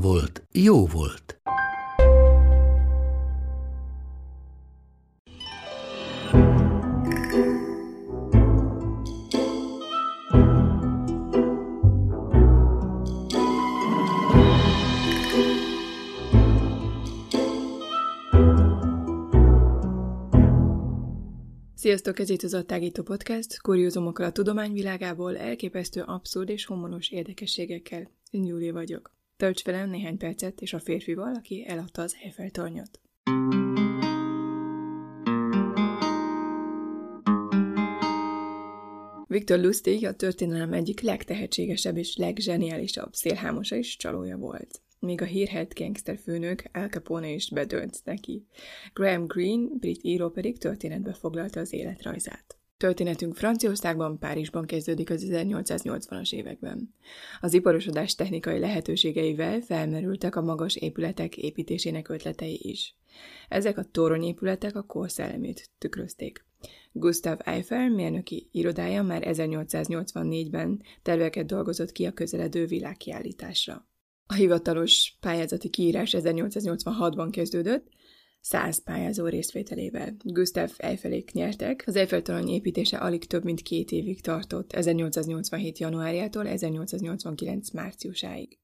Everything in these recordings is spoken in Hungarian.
volt, jó volt. Sziasztok, ez itt az Attágító Podcast, kuriózumokkal a tudományvilágából, elképesztő abszurd és homonos érdekességekkel. Én Júlia vagyok. Tölts velem néhány percet, és a férfival, aki eladta az Eiffel tornyot. Viktor Lustig a történelem egyik legtehetségesebb és legzseniálisabb szélhámosa és csalója volt. Még a hírhelt gangster főnök Al Capone is bedönt neki. Graham Greene, brit író pedig történetbe foglalta az életrajzát. Történetünk Franciaországban, Párizsban kezdődik az 1880-as években. Az iparosodás technikai lehetőségeivel felmerültek a magas épületek építésének ötletei is. Ezek a toronyépületek a kor szellemét tükrözték. Gustav Eiffel mérnöki irodája már 1884-ben terveket dolgozott ki a közeledő világkiállításra. A hivatalos pályázati kiírás 1886-ban kezdődött, száz pályázó részvételével. Gustav Eiffelék nyertek. Az Eiffel-torony építése alig több mint két évig tartott, 1887. januárjától 1889. márciusáig.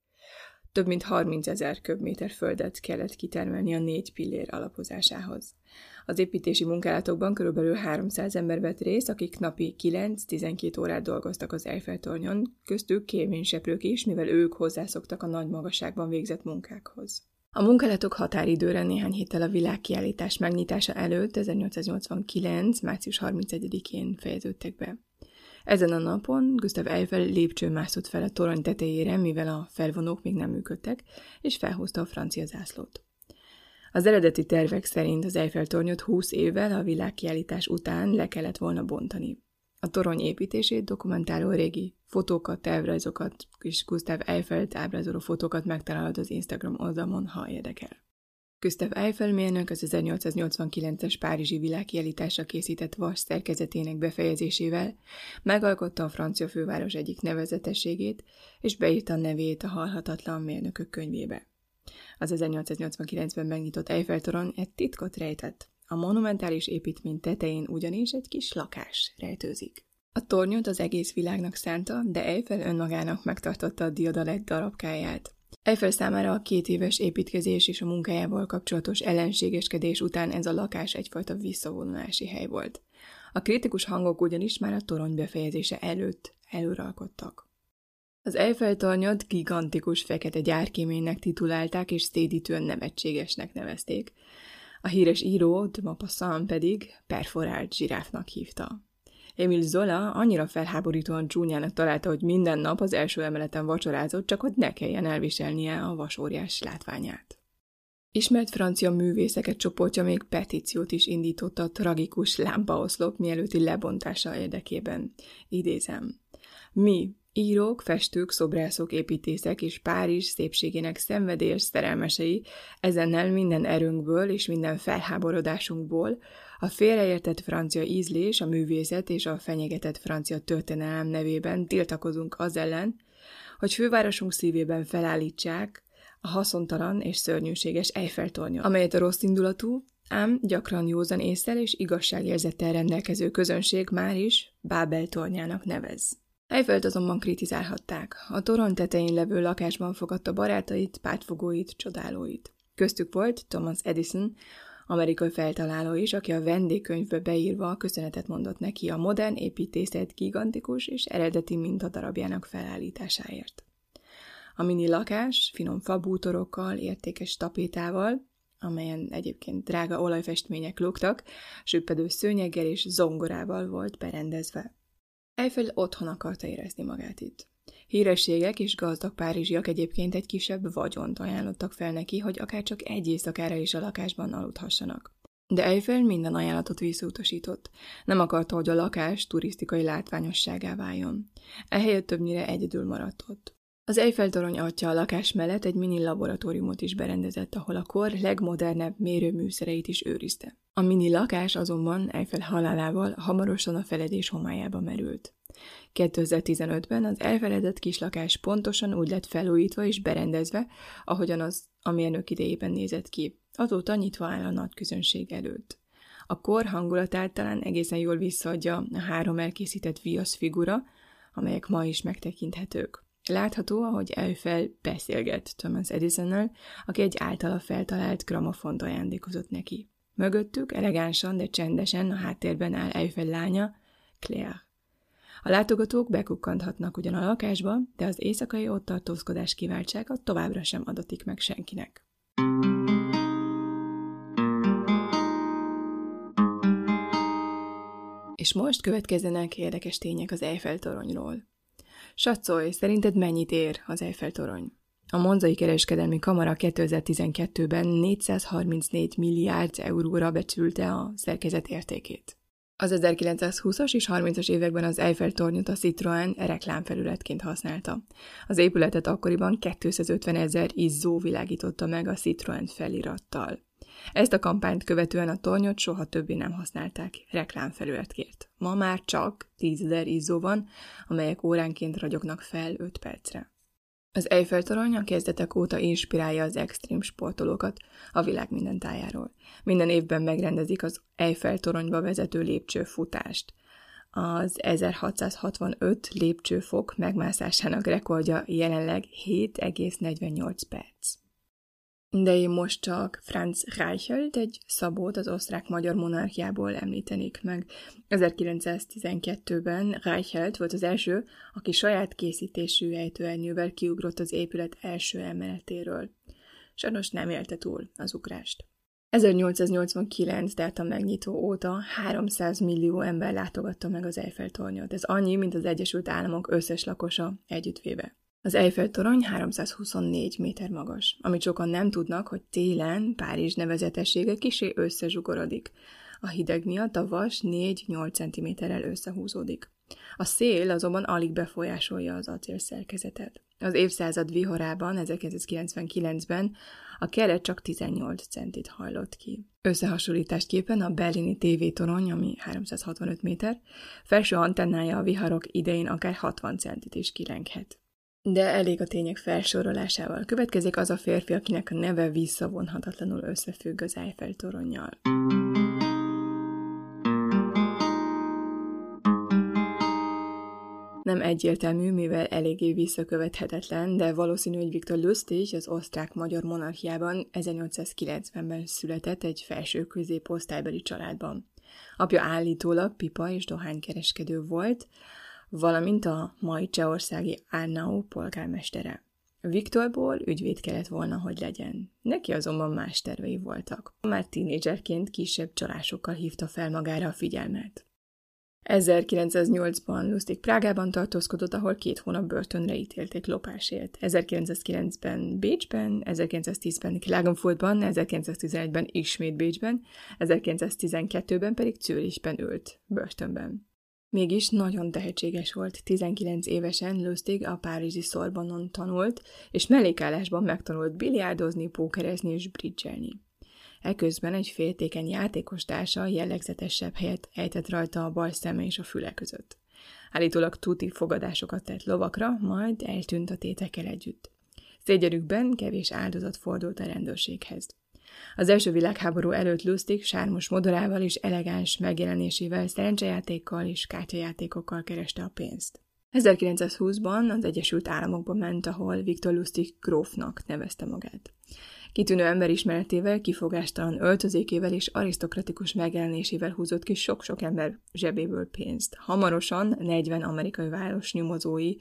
Több mint 30 ezer köbméter földet kellett kitermelni a négy pillér alapozásához. Az építési munkálatokban körülbelül 300 ember vett részt, akik napi 9-12 órát dolgoztak az Eiffel-tornyon, köztük kéményseprők is, mivel ők hozzászoktak a nagy magasságban végzett munkákhoz. A munkálatok határidőre néhány héttel a világkiállítás megnyitása előtt 1889. március 31-én fejeződtek be. Ezen a napon Gustav Eiffel lépcső mászott fel a torony tetejére, mivel a felvonók még nem működtek, és felhúzta a francia zászlót. Az eredeti tervek szerint az Eiffel-tornyot 20 évvel a világkiállítás után le kellett volna bontani. A torony építését dokumentáló régi fotókat, tervrajzokat és Gustav Eiffelt ábrázoló fotókat megtalálod az Instagram oldalon, ha érdekel. Gustav Eiffel mérnök az 1889-es Párizsi világkiállításra készített vas szerkezetének befejezésével megalkotta a francia főváros egyik nevezetességét, és beírta nevét a halhatatlan mérnökök könyvébe. Az 1889-ben megnyitott Eiffel-toron egy titkot rejtett. A monumentális építmény tetején ugyanis egy kis lakás rejtőzik. A tornyot az egész világnak szánta, de Eiffel önmagának megtartotta a diadalett darabkáját. Eiffel számára a két éves építkezés és a munkájával kapcsolatos ellenségeskedés után ez a lakás egyfajta visszavonulási hely volt. A kritikus hangok ugyanis már a torony befejezése előtt előralkodtak. Az Eiffel tornyot gigantikus fekete gyárkéménynek titulálták és szédítően nevetségesnek nevezték. A híres író, de Maupassant pedig perforált zsiráfnak hívta. Emil Zola annyira felháborítóan csúnyának találta, hogy minden nap az első emeleten vacsorázott, csak hogy ne kelljen elviselnie a vasóriás látványát. Ismert francia művészeket csoportja még petíciót is indított a tragikus lámpaoszlop mielőtti lebontása érdekében. Idézem. Mi, Írók, festők, szobrászok, építészek és Párizs szépségének szenvedélyes szerelmesei ezennel minden erőnkből és minden felháborodásunkból a félreértett francia ízlés, a művészet és a fenyegetett francia történelem nevében tiltakozunk az ellen, hogy fővárosunk szívében felállítsák a haszontalan és szörnyűséges Eiffel-tornyot, amelyet a rossz indulatú, ám gyakran józan észsel és igazságérzettel rendelkező közönség már is Bábel tornyának nevez. Eiffelt azonban kritizálhatták. A torony tetején levő lakásban fogadta barátait, pártfogóit, csodálóit. Köztük volt Thomas Edison, amerikai feltaláló is, aki a vendégkönyvbe beírva köszönetet mondott neki a modern építészet gigantikus és eredeti mintadarabjának felállításáért. A mini lakás finom fabútorokkal, értékes tapétával, amelyen egyébként drága olajfestmények lógtak, süppedő szőnyeggel és zongorával volt berendezve. Eiffel otthon akarta érezni magát itt. Hírességek és gazdag párizsiak egyébként egy kisebb vagyont ajánlottak fel neki, hogy akár csak egy éjszakára is a lakásban aludhassanak. De Eiffel minden ajánlatot visszautasított. Nem akarta, hogy a lakás turisztikai látványosságá váljon. Ehelyett többnyire egyedül maradt ott. Az Eiffel-torony atya a lakás mellett egy mini laboratóriumot is berendezett, ahol a kor legmodernebb mérőműszereit is őrizte. A mini lakás azonban Eiffel halálával hamarosan a feledés homályába merült. 2015-ben az elfeledett kislakás pontosan úgy lett felújítva és berendezve, ahogyan az a mérnök idejében nézett ki. Azóta nyitva áll a nagy közönség előtt. A kor hangulatát talán egészen jól visszaadja a három elkészített viasz figura, amelyek ma is megtekinthetők. Látható, ahogy Eiffel beszélget Thomas Edisonnal, aki egy általa feltalált gramofont ajándékozott neki. Mögöttük elegánsan, de csendesen a háttérben áll Eiffel lánya, Claire. A látogatók bekukkanthatnak ugyan a lakásba, de az éjszakai ott tartózkodás kiváltsága továbbra sem adatik meg senkinek. És most következzenek érdekes tények az Eiffel toronyról. Satszolj, szerinted mennyit ér az Eiffel torony? A Monzai Kereskedelmi Kamara 2012-ben 434 milliárd euróra becsülte a szerkezet értékét. Az 1920-as és 30-as években az Eiffel-tornyot a Citroën reklámfelületként használta. Az épületet akkoriban 250 ezer izzó világította meg a Citroën felirattal. Ezt a kampányt követően a tornyot soha többé nem használták reklámfelületként. Ma már csak 10 ezer izzó van, amelyek óránként ragyognak fel 5 percre. Az Eiffel-torony a kezdetek óta inspirálja az extrém sportolókat a világ minden tájáról. Minden évben megrendezik az Eiffel-toronyba vezető lépcsőfutást. Az 1665 lépcsőfok megmászásának rekordja jelenleg 7,48 perc. De én most csak Franz Reichelt, egy szabót az osztrák-magyar monarchiából említenék meg. 1912-ben Reichelt volt az első, aki saját készítésű ejtőernyővel kiugrott az épület első emeletéről. Sajnos nem élte túl az ugrást. 1889, tehát a megnyitó óta 300 millió ember látogatta meg az Eiffel-tornyot. Ez annyi, mint az Egyesült Államok összes lakosa együttvéve. Az Eiffel-torony 324 méter magas, amit sokan nem tudnak, hogy télen Párizs nevezetessége kisé összezsugorodik. A hideg miatt a vas 4-8 cm-rel összehúzódik. A szél azonban alig befolyásolja az acél szerkezetet. Az évszázad vihorában, 1999-ben a keret csak 18 centit hajlott ki. Összehasonlításképpen a berlini tévétorony, ami 365 méter, felső antennája a viharok idején akár 60 centit is kilenghet. De elég a tények felsorolásával. Következik az a férfi, akinek a neve visszavonhatatlanul összefügg az Eiffel toronnyal. Nem egyértelmű, mivel eléggé visszakövethetetlen, de valószínű, hogy Viktor Lustig az osztrák-magyar monarchiában 1890-ben született egy felső középosztálybeli családban. Apja állítólag pipa és dohánykereskedő volt, valamint a mai csehországi Arnau polgármestere. Viktorból ügyvéd kellett volna, hogy legyen. Neki azonban más tervei voltak. Már tínédzserként kisebb csalásokkal hívta fel magára a figyelmet. 1908-ban Lustig Prágában tartózkodott, ahol két hónap börtönre ítélték lopásért. 1909-ben Bécsben, 1910-ben Klagenfurtban, 1911-ben ismét Bécsben, 1912-ben pedig Zürichben ült, börtönben. Mégis nagyon tehetséges volt, 19 évesen Lustig a párizsi szorbanon tanult, és mellékállásban megtanult biliárdozni, pókerezni és bridgelni. Eközben egy féltékeny játékos társa jellegzetesebb helyet ejtett rajta a bal szeme és a füle között. Állítólag tuti fogadásokat tett lovakra, majd eltűnt a tétekkel együtt. Szégyenükben kevés áldozat fordult a rendőrséghez. Az első világháború előtt Lustig sármos modorával és elegáns megjelenésével szerencsejátékkal és kártyajátékokkal kereste a pénzt. 1920-ban az Egyesült Államokba ment, ahol Viktor Lustig grófnak nevezte magát. Kitűnő emberismeretével, kifogástalan öltözékével és arisztokratikus megjelenésével húzott ki sok-sok ember zsebéből pénzt. Hamarosan 40 amerikai város nyomozói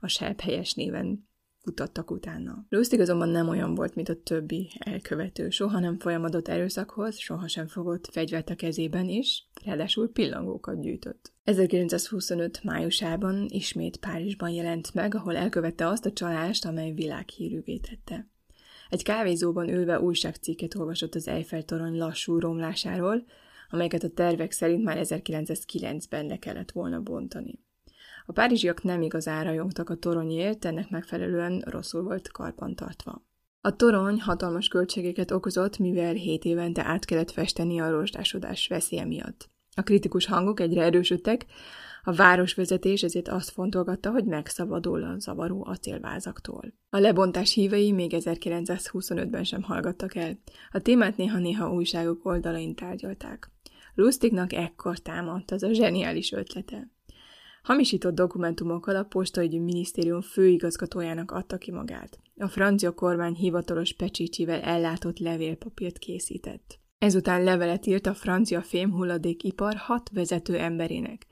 a helyes néven futattak utána. Lustig azonban nem olyan volt, mint a többi elkövető. Soha nem folyamodott erőszakhoz, soha sem fogott fegyvert a kezében is, ráadásul pillangókat gyűjtött. 1925. májusában ismét Párizsban jelent meg, ahol elkövette azt a csalást, amely világhírűvé tette. Egy kávézóban ülve újságcikket olvasott az Eiffel-torony lassú romlásáról, amelyeket a tervek szerint már 1909-ben le kellett volna bontani. A párizsiak nem igazán rajongtak a toronyért, ennek megfelelően rosszul volt karbantartva. A torony hatalmas költségeket okozott, mivel 7 évente át kellett festeni a rozsdásodás veszélye miatt. A kritikus hangok egyre erősödtek, a városvezetés ezért azt fontolgatta, hogy megszabadul a zavaró acélvázaktól. A lebontás hívei még 1925-ben sem hallgattak el. A témát néha-néha újságok oldalain tárgyalták. Lustignak ekkor támadt az a zseniális ötlete. Hamisított dokumentumokkal a postaügyi minisztérium főigazgatójának adta ki magát. A francia kormány hivatalos pecsicsivel ellátott levélpapírt készített. Ezután levelet írt a francia fémhulladékipar hat vezető emberének,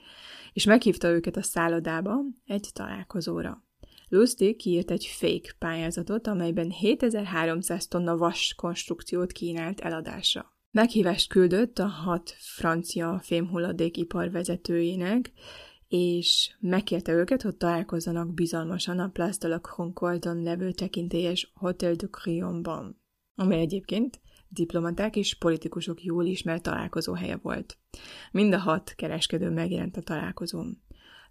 és meghívta őket a szállodába egy találkozóra. Lustig kiírt egy fake pályázatot, amelyben 7300 tonna vas konstrukciót kínált eladásra. Meghívást küldött a hat francia fémhulladékipar vezetőjének, és megkérte őket, hogy találkozzanak bizalmasan a Place de la Concordon levő tekintélyes Hotel de Crionban, amely egyébként diplomaták és politikusok jól ismert találkozóhelye volt. Mind a hat kereskedő megjelent a találkozón.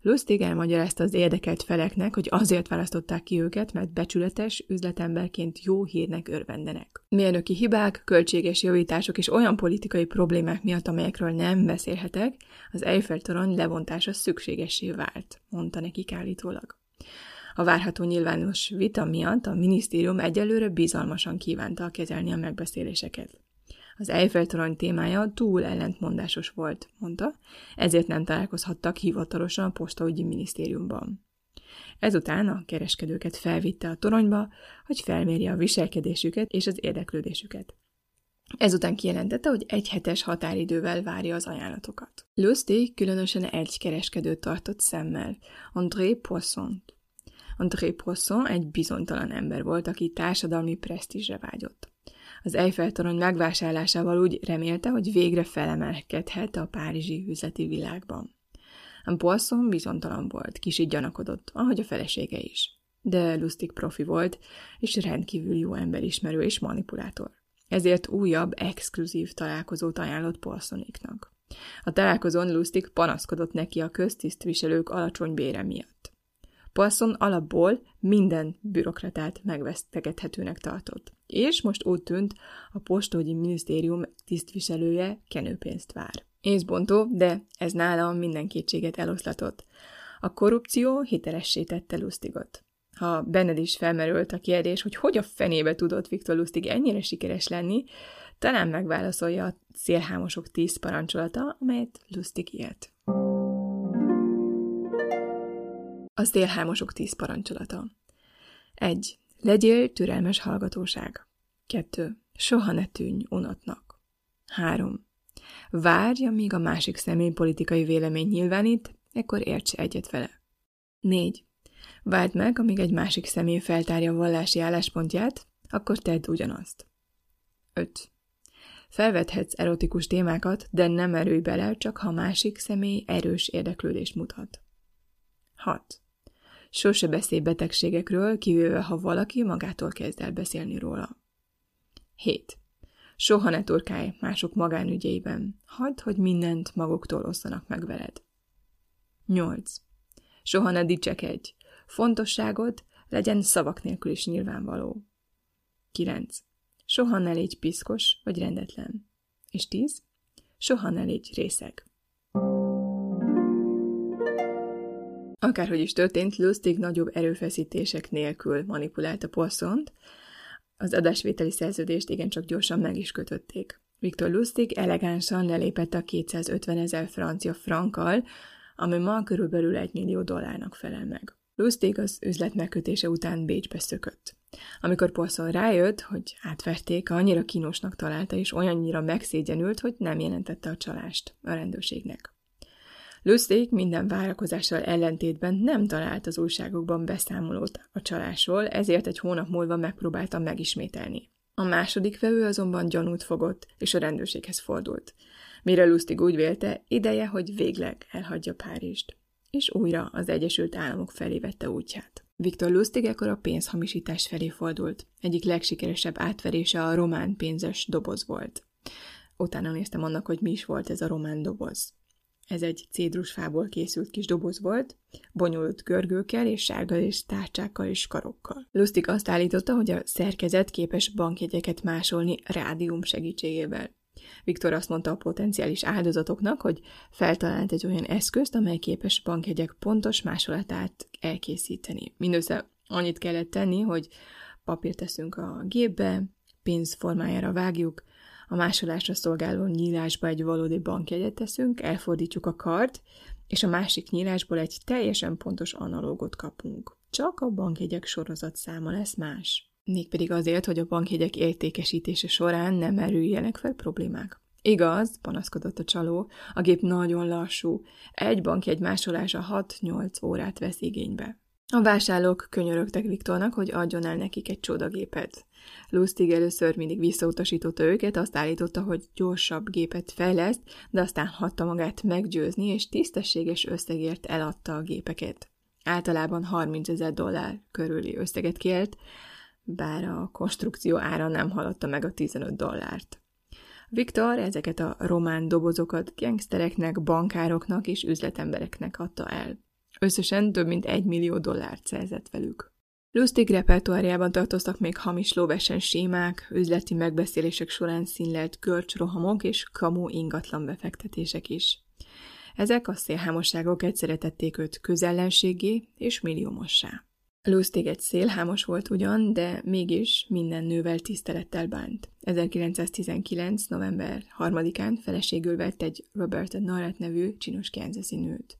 Lustig elmagyarázta az érdekelt feleknek, hogy azért választották ki őket, mert becsületes üzletemberként jó hírnek örvendenek. Mérnöki hibák, költséges javítások és olyan politikai problémák miatt, amelyekről nem beszélhetek, az Eiffel-torony levontása szükségessé vált, mondta nekik állítólag. A várható nyilvános vita miatt a minisztérium egyelőre bizalmasan kívánta kezelni a megbeszéléseket. Az Eiffel-torony témája túl ellentmondásos volt, mondta, ezért nem találkozhattak hivatalosan a postaügyi minisztériumban. Ezután a kereskedőket felvitte a toronyba, hogy felmérje a viselkedésüket és az érdeklődésüket. Ezután kijelentette, hogy egy hetes határidővel várja az ajánlatokat. Lustig különösen egy kereskedőt tartott szemmel, André Poisson-t. André Poisson egy bizonytalan ember volt, aki társadalmi presztízsre vágyott. Az Eiffel-torony megvásárlásával úgy remélte, hogy végre felemelkedhet a párizsi üzleti világban. A Poisson bizonytalan volt, kicsit gyanakodott, ahogy a felesége is. De lustig profi volt, és rendkívül jó emberismerő és manipulátor. Ezért újabb, exkluzív találkozót ajánlott Poissonéknak. A találkozón Lustig panaszkodott neki a köztisztviselők alacsony bére miatt. Poisson alapból minden bürokratát megvesztegethetőnek tartott. És most úgy tűnt, a postógyi minisztérium tisztviselője kenőpénzt vár. Észbontó, de ez nála minden kétséget eloszlatott. A korrupció hitelessé tette Lustigot. Ha benned is felmerült a kérdés, hogy hogy a fenébe tudott Viktor Lustig ennyire sikeres lenni, talán megválaszolja a szélhámosok tíz parancsolata, amelyet Lustig élt. A szélhámosok tíz parancsolata. 1. Legyél türelmes hallgatóság. 2. Soha ne tűnj unatnak. 3. Várj, amíg a másik személy politikai vélemény nyilvánít, ekkor érts egyet vele. 4. Várd meg, amíg egy másik személy feltárja vallási álláspontját, akkor tedd ugyanazt. 5. Felvethetsz erotikus témákat, de nem erőj bele, csak ha másik személy erős érdeklődést mutat. 6. Sose beszélj betegségekről, kivéve ha valaki magától kezd el beszélni róla. 7. Soha ne turkálj mások magánügyeiben. Hadd, hogy mindent maguktól osszanak meg veled. 8. Soha ne dicsekedj. Fontosságod legyen szavak nélkül is nyilvánvaló. 9. Soha ne légy piszkos vagy rendetlen. És 10. Soha ne légy részeg. Akárhogy is történt, Lustig nagyobb erőfeszítések nélkül manipulálta Poissont, az adásvételi szerződést igencsak gyorsan meg is kötötték. Viktor Lustig elegánsan lelépett a 250 ezer francia frankkal, ami ma körülbelül 1 millió dollárnak felel meg. Lustig az üzlet megkötése után Bécsbe szökött. Amikor Poisson rájött, hogy átverték, annyira kínosnak találta, és olyannyira megszégyenült, hogy nem jelentette a csalást a rendőrségnek. Lustig minden várakozással ellentétben nem talált az újságokban beszámolót a csalásról, ezért egy hónap múlva megpróbáltam megismételni. A második vevő azonban gyanút fogott, és a rendőrséghez fordult. Mire Lustig úgy vélte, ideje, hogy végleg elhagyja Párizst. És újra az Egyesült Államok felé vette útját. Viktor Lustig ekkor a pénzhamisítás felé fordult. Egyik legsikeresebb átverése a román pénzes doboz volt. Utána néztem annak, hogy mi is volt ez a román doboz. Ez egy cédrusfából készült kis doboz volt, bonyolult görgőkkel és sárga és tárcsákkal és karokkal. Lustig azt állította, hogy a szerkezet képes bankjegyeket másolni rádium segítségével. Viktor azt mondta a potenciális áldozatoknak, hogy feltalált egy olyan eszközt, amely képes bankjegyek pontos másolatát elkészíteni. Mindössze annyit kellett tenni, hogy papírt teszünk a gépbe, pénz formájára vágjuk, a másolásra szolgáló nyílásba egy valódi bankjegyet teszünk, elfordítjuk a kart, és a másik nyílásból egy teljesen pontos analógot kapunk. Csak a bankjegyek sorozat száma lesz más. Mégpedig azért, hogy a bankjegyek értékesítése során nem merüljenek fel problémák. Igaz, panaszkodott a csaló, a gép nagyon lassú. Egy bankjegy másolása 6-8 órát vesz igénybe. A vásárlók könyörögtek Viktornak, hogy adjon el nekik egy csodagépet. Lustig először mindig visszautasította őket, azt állította, hogy gyorsabb gépet fejleszt, de aztán hatta magát meggyőzni, és tisztességes összegért eladta a gépeket. Általában 30 ezer dollár körüli összeget kért, bár a konstrukció ára nem haladta meg a 15 dollárt. Viktor ezeket a román dobozokat gengsztereknek, bankároknak és üzletembereknek adta el. Összesen több mint egy millió dollárt szerzett velük. Lustig repertoárjában tartoztak még hamis lóvesen sémák, üzleti megbeszélések során színlelt görcsrohamok és kamu ingatlan befektetések is. Ezek a szélhámosságok egyszerre tették őt közellenségé és milliómossá. Lustig egy szélhámos volt ugyan, de mégis minden nővel tisztelettel bánt. 1919. november 3-án feleségül vett egy Robert Narrat nevű csinos kansasi nőt.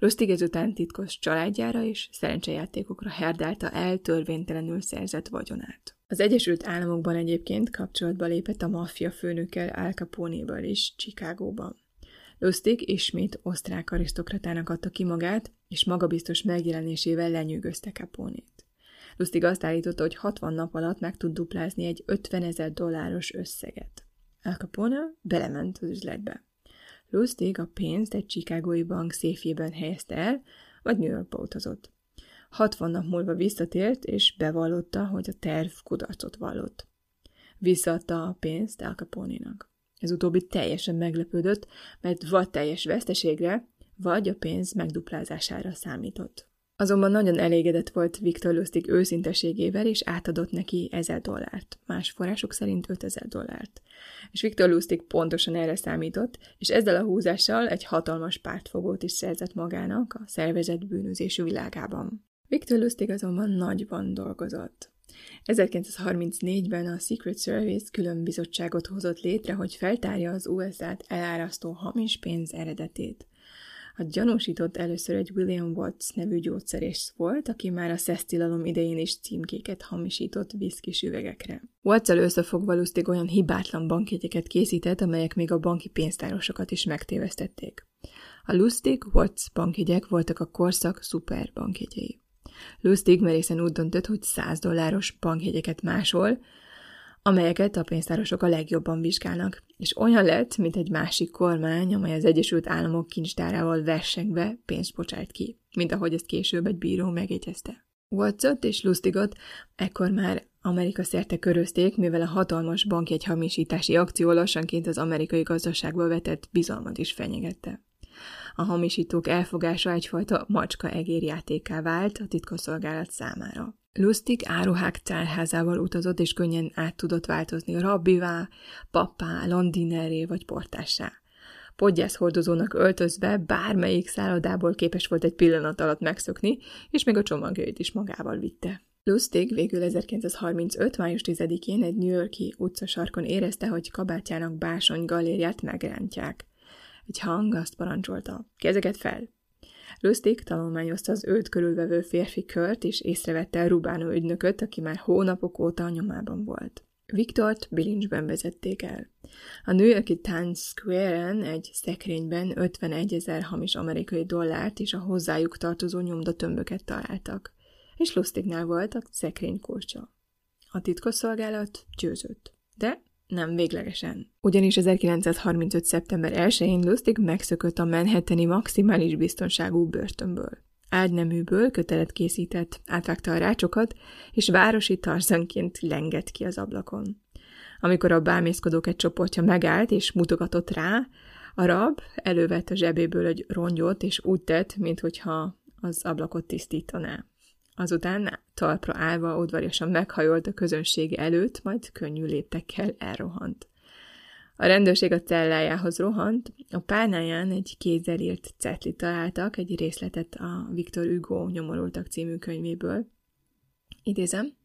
Lustig ezután titkos családjára és szerencsejátékokra herdálta el törvénytelenül szerzett vagyonát. Az Egyesült Államokban egyébként kapcsolatba lépett a maffia főnökkel Al Capone-ből is Chicagóban. Lustig ismét osztrák arisztokratának adta ki magát, és magabiztos megjelenésével lenyűgözte Capone-t. Lustig azt állította, hogy 60 nap alatt meg tud duplázni egy 50 ezer dolláros összeget. Al Capone belement az üzletbe. Lustig a pénzt egy chicagói bank széfjében helyezte el, vagy New Yorkba utazott. 60 nap múlva visszatért, és bevallotta, hogy a terv kudarcot vallott. Visszaadta a pénzt Al Capone-nak. Ez utóbbi teljesen meglepődött, mert vagy teljes veszteségre, vagy a pénz megduplázására számított. Azonban nagyon elégedett volt Viktor Lustig őszinteségével, és átadott neki 1000 dollárt, más források szerint 5000 dollárt. És Viktor Lustig pontosan erre számított, és ezzel a húzással egy hatalmas pártfogót is szerzett magának a szervezett bűnözésű világában. Viktor Lustig azonban nagyban dolgozott. 1934-ben a Secret Service külön bizottságot hozott létre, hogy feltárja az USA-t elárasztó hamis pénz eredetét. A gyanúsított először egy William Watts nevű gyógyszerész volt, aki már a szesztilalom idején is címkéket hamisított viszkis üvegekre. watts összefogva Lustig olyan hibátlan bankjegyeket készített, amelyek még a banki pénztárosokat is megtévesztették. A Lustig Watts bankjegyek voltak a korszak szuper bankjegyei. Lustig merészen úgy döntött, hogy 100 dolláros bankjegyeket másol, amelyeket a pénztárosok a legjobban vizsgálnak, és olyan lett, mint egy másik kormány, amely az Egyesült Államok kincstárával versengve pénzt bocsájt ki, mint ahogy ezt később egy bíró megjegyezte. Wattsot és Lustigot ekkor már Amerika szerte körözték, mivel a hatalmas bankjegy hamisítási akció lassanként az amerikai gazdaságba vetett bizalmat is fenyegette. A hamisítók elfogása egyfajta macska egérjátéká vált a titkosszolgálat számára. Lustig áruhák tárházával utazott, és könnyen át tudott változni rabbivá, pappá, londineré vagy portássá. Podgyász hordozónak öltözve bármelyik szállodából képes volt egy pillanat alatt megszökni, és még a csomagjait is magával vitte. Lustig végül 1935. május 10-én egy New Yorki utcasarkon érezte, hogy kabátjának básony galériát megrántják. Egy hang azt parancsolta, kezeket fel, Lustig tanulmányozta az őt körülvevő férfi kört, és észrevette a Rubánó ügynököt, aki már hónapok óta a nyomában volt. Viktort bilincsben vezették el. A New Yorki Times Square-en egy szekrényben 51 ezer hamis amerikai dollárt és a hozzájuk tartozó nyomdatömböket találtak, és Lustignál volt a szekrény kulcsa. A titkosszolgálat győzött, de nem véglegesen. Ugyanis 1935. szeptember 1-én Lustig megszökött a Manhattani maximális biztonságú börtönből. Ágyneműből kötelet készített, átvágta a rácsokat, és városi tarzanként lengett ki az ablakon. Amikor a bámészkodók egy csoportja megállt és mutogatott rá, a rab elővett a zsebéből egy rongyot, és úgy tett, mintha az ablakot tisztítaná. Azután talpra állva udvariasan meghajolt a közönség előtt, majd könnyű léptekkel elrohant. A rendőrség a cellájához rohant, a párnáján egy kézzel írt cetlit találtak, egy részletet a Viktor Hugo nyomorultak című könyvéből. Idézem,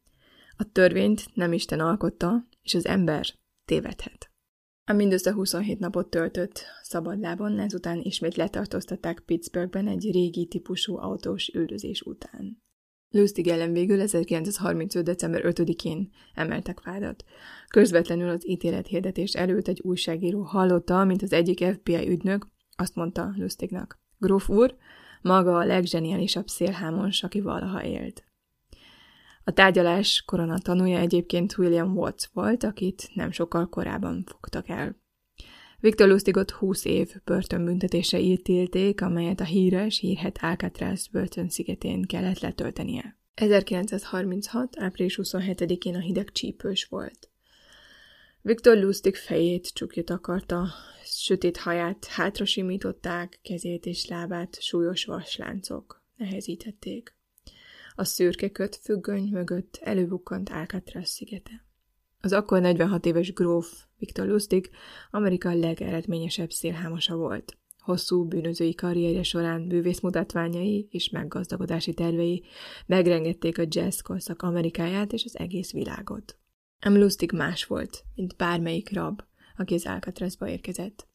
a törvényt nem Isten alkotta, és az ember tévedhet. A mindössze 27 napot töltött szabadlábon, ezután ismét letartóztatták Pittsburghben egy régi típusú autós üldözés után. Lustig ellen végül 1935. december 5-én emeltek vádat. Közvetlenül az ítélethirdetés előtt egy újságíró hallotta, mint az egyik FBI ügynök azt mondta Lustignak. Gróf úr, maga a leggeniálisabb szélhámos, aki valaha élt. A tárgyalás korona tanúja egyébként William Watts volt, akit nem sokkal korábban fogtak el. Viktor Lustigot 20 év börtönbüntetése ítélték, amelyet a híres, hírhet Alcatraz börtönszigetén kellett letöltenie. 1936. április 27-én a hideg csípős volt. Viktor Lustig fejét csukjut akarta, sötét haját hátra simították, kezét és lábát súlyos vasláncok nehezítették. A szürke köt függöny mögött előbukkant Alcatraz szigete. Az akkor 46 éves gróf Viktor Lustig Amerika legeredményesebb szélhámosa volt. Hosszú bűnözői karrierje során bűvészmutatványai és meggazdagodási tervei megrengették a jazz korszak Amerikáját és az egész világot. Em Lustig más volt, mint bármelyik rab, aki az Alcatrazba érkezett.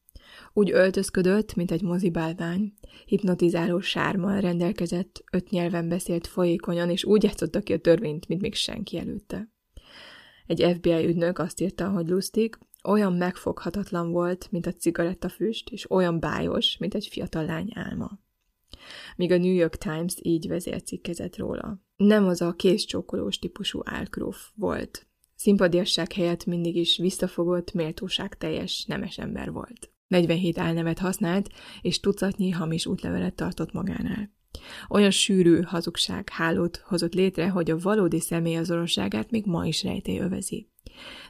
Úgy öltözködött, mint egy mozibálvány, hipnotizáló sármal rendelkezett, öt nyelven beszélt folyékonyan, és úgy játszotta ki a törvényt, mint még senki előtte. Egy FBI ügynök azt írta, hogy Lustig olyan megfoghatatlan volt, mint a cigarettafüst, és olyan bájos, mint egy fiatal lány álma. Míg a New York Times így vezércikkezett róla. Nem az a kézcsókolós típusú álkróf volt. Szimpadiasság helyett mindig is visszafogott, méltóság teljes, nemes ember volt. 47 álnevet használt, és tucatnyi hamis útlevelet tartott magánál. Olyan sűrű hazugság hálót hozott létre, hogy a valódi személy azonosságát még ma is rejtély övezi.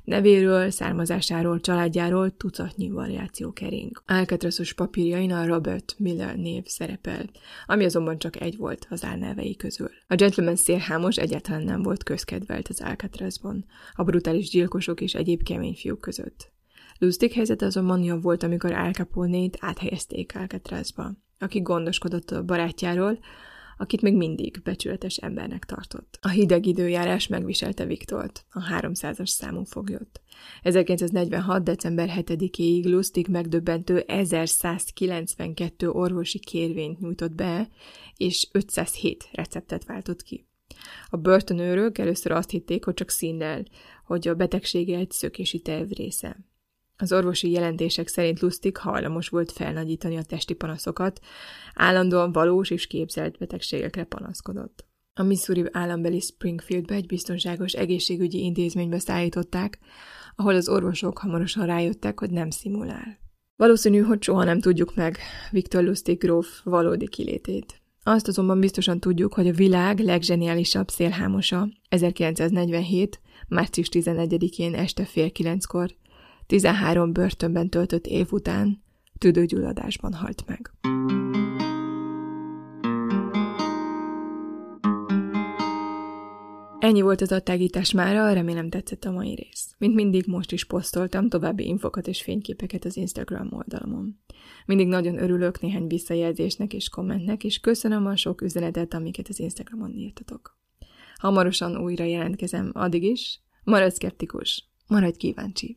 Nevéről, származásáról, családjáról tucatnyi variáció kering. Alcatrazos papírjain a Robert Miller név szerepel, ami azonban csak egy volt az álnevei közül. A gentleman szélhámos egyáltalán nem volt közkedvelt az Alcatrazban, a brutális gyilkosok és egyéb kemény fiúk között. Lustig helyzet azonban jobb volt, amikor Al Capone-t áthelyezték Alcatrazba, aki gondoskodott a barátjáról, akit még mindig becsületes embernek tartott. A hideg időjárás megviselte Viktort, a 300-as számú foglyot. 1946. december 7-ig Lustig megdöbbentő 1192 orvosi kérvényt nyújtott be, és 507 receptet váltott ki. A börtönőrök először azt hitték, hogy csak színnel, hogy a betegsége egy szökési terv része. Az orvosi jelentések szerint Lustig hajlamos volt felnagyítani a testi panaszokat, állandóan valós és képzelt betegségekre panaszkodott. A Missouri állambeli Springfieldbe egy biztonságos egészségügyi intézménybe szállították, ahol az orvosok hamarosan rájöttek, hogy nem szimulál. Valószínű, hogy soha nem tudjuk meg Viktor Lustig gróf valódi kilétét. Azt azonban biztosan tudjuk, hogy a világ leggeniálisabb szélhámosa 1947. március 11-én este fél kilenckor 13 börtönben töltött év után tüdőgyulladásban halt meg. Ennyi volt az adtágítás mára, remélem tetszett a mai rész. Mint mindig most is posztoltam további infokat és fényképeket az Instagram oldalamon. Mindig nagyon örülök néhány visszajelzésnek és kommentnek, és köszönöm a sok üzenetet, amiket az Instagramon írtatok. Hamarosan újra jelentkezem, addig is, maradj szkeptikus, maradj kíváncsi!